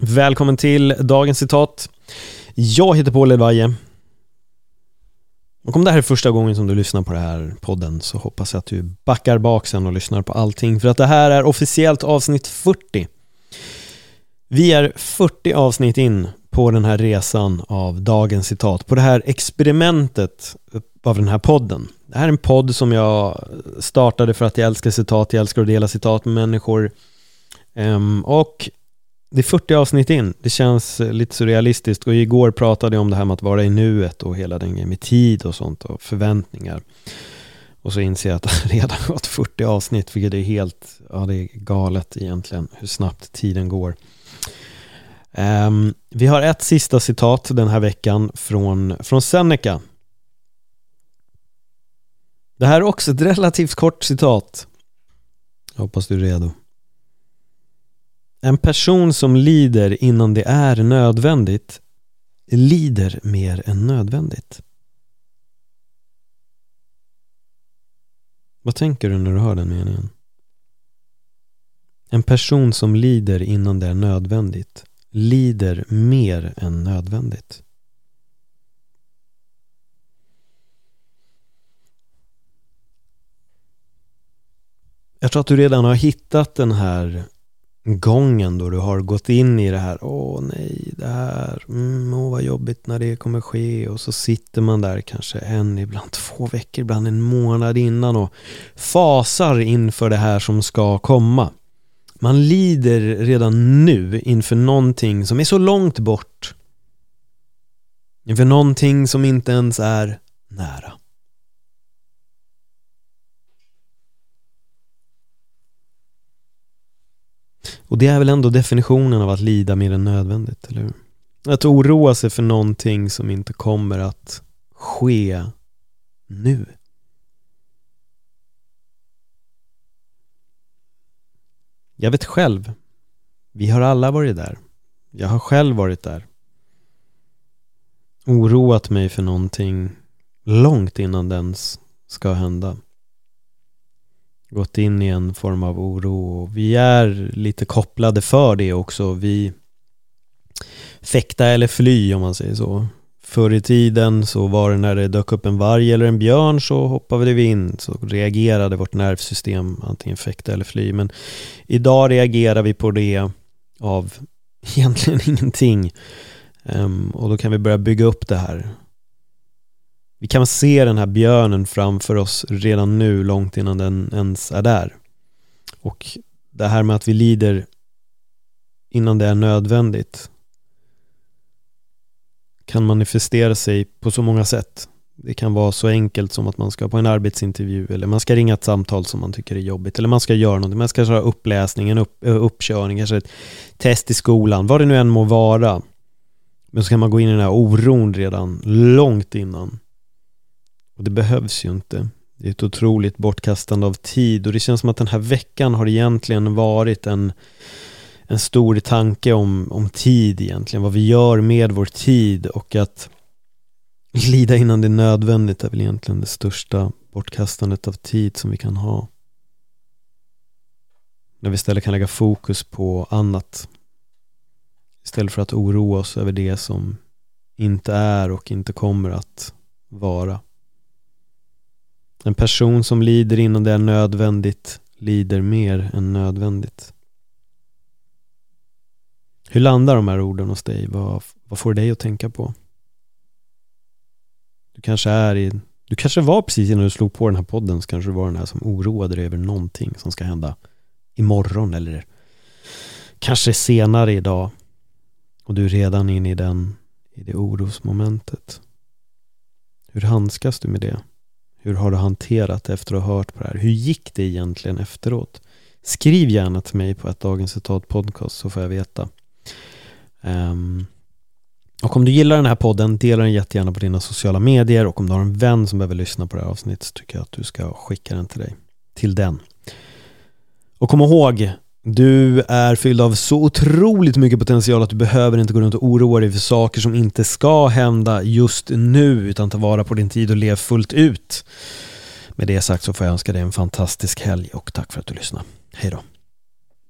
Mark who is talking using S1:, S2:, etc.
S1: Välkommen till dagens citat. Jag heter Paul Edvaje. Och om det här är första gången som du lyssnar på den här podden så hoppas jag att du backar bak sen och lyssnar på allting för att det här är officiellt avsnitt 40. Vi är 40 avsnitt in på den här resan av dagens citat, på det här experimentet av den här podden. Det här är en podd som jag startade för att jag älskar citat, jag älskar att dela citat med människor. Um, och det är 40 avsnitt in, det känns eh, lite surrealistiskt och igår pratade jag om det här med att vara i nuet och hela den grejen med tid och sånt och förväntningar. Och så inser jag att det redan gått 40 avsnitt, vilket är helt, ja det är galet egentligen hur snabbt tiden går. Um, vi har ett sista citat den här veckan från, från Seneca. Det här är också ett relativt kort citat. Jag hoppas du är redo. En person som lider innan det är nödvändigt lider mer än nödvändigt. Vad tänker du när du hör den meningen? En person som lider innan det är nödvändigt lider mer än nödvändigt. Jag tror att du redan har hittat den här gången då du har gått in i det här, åh nej, det här, mm, åh vad jobbigt när det kommer ske och så sitter man där kanske en, ibland två veckor, ibland en månad innan och fasar inför det här som ska komma. Man lider redan nu inför någonting som är så långt bort. Inför någonting som inte ens är nära. Och det är väl ändå definitionen av att lida mer än nödvändigt, eller hur? Att oroa sig för någonting som inte kommer att ske nu. Jag vet själv. Vi har alla varit där. Jag har själv varit där. Oroat mig för någonting långt innan den ska hända. Gått in i en form av oro och vi är lite kopplade för det också. Vi fäkta eller fly om man säger så. Förr i tiden så var det när det dök upp en varg eller en björn så hoppade vi in så reagerade vårt nervsystem antingen fäkta eller fly. Men idag reagerar vi på det av egentligen ingenting. Um, och då kan vi börja bygga upp det här. Vi kan se den här björnen framför oss redan nu långt innan den ens är där. Och det här med att vi lider innan det är nödvändigt kan manifestera sig på så många sätt. Det kan vara så enkelt som att man ska på en arbetsintervju eller man ska ringa ett samtal som man tycker är jobbigt eller man ska göra någonting. Man ska köra uppläsning, en upp, eh, uppkörning, kanske ett test i skolan, vad det nu än må vara. Men så kan man gå in i den här oron redan långt innan. Och det behövs ju inte. Det är ett otroligt bortkastande av tid och det känns som att den här veckan har egentligen varit en en stor tanke om, om tid egentligen, vad vi gör med vår tid och att lida innan det är nödvändigt är väl egentligen det största bortkastandet av tid som vi kan ha. När vi istället kan lägga fokus på annat istället för att oroa oss över det som inte är och inte kommer att vara. En person som lider innan det är nödvändigt lider mer än nödvändigt. Hur landar de här orden hos dig? Vad, vad får dig att tänka på? Du kanske är i du kanske var precis innan du slog på den här podden så kanske du var den här som oroade dig över någonting som ska hända imorgon eller kanske senare idag och du är redan inne i den i det orosmomentet. Hur handskas du med det? Hur har du hanterat det efter att ha hört på det här? Hur gick det egentligen efteråt? Skriv gärna till mig på ett Dagens Citat podcast så får jag veta. Um, och om du gillar den här podden, dela den jättegärna på dina sociala medier och om du har en vän som behöver lyssna på det här avsnittet så tycker jag att du ska skicka den till dig, till den. Och kom ihåg, du är fylld av så otroligt mycket potential att du behöver inte gå runt och oroa dig för saker som inte ska hända just nu utan ta vara på din tid och lev fullt ut. Med det sagt så får jag önska dig en fantastisk helg och tack för att du lyssnade. Hej då.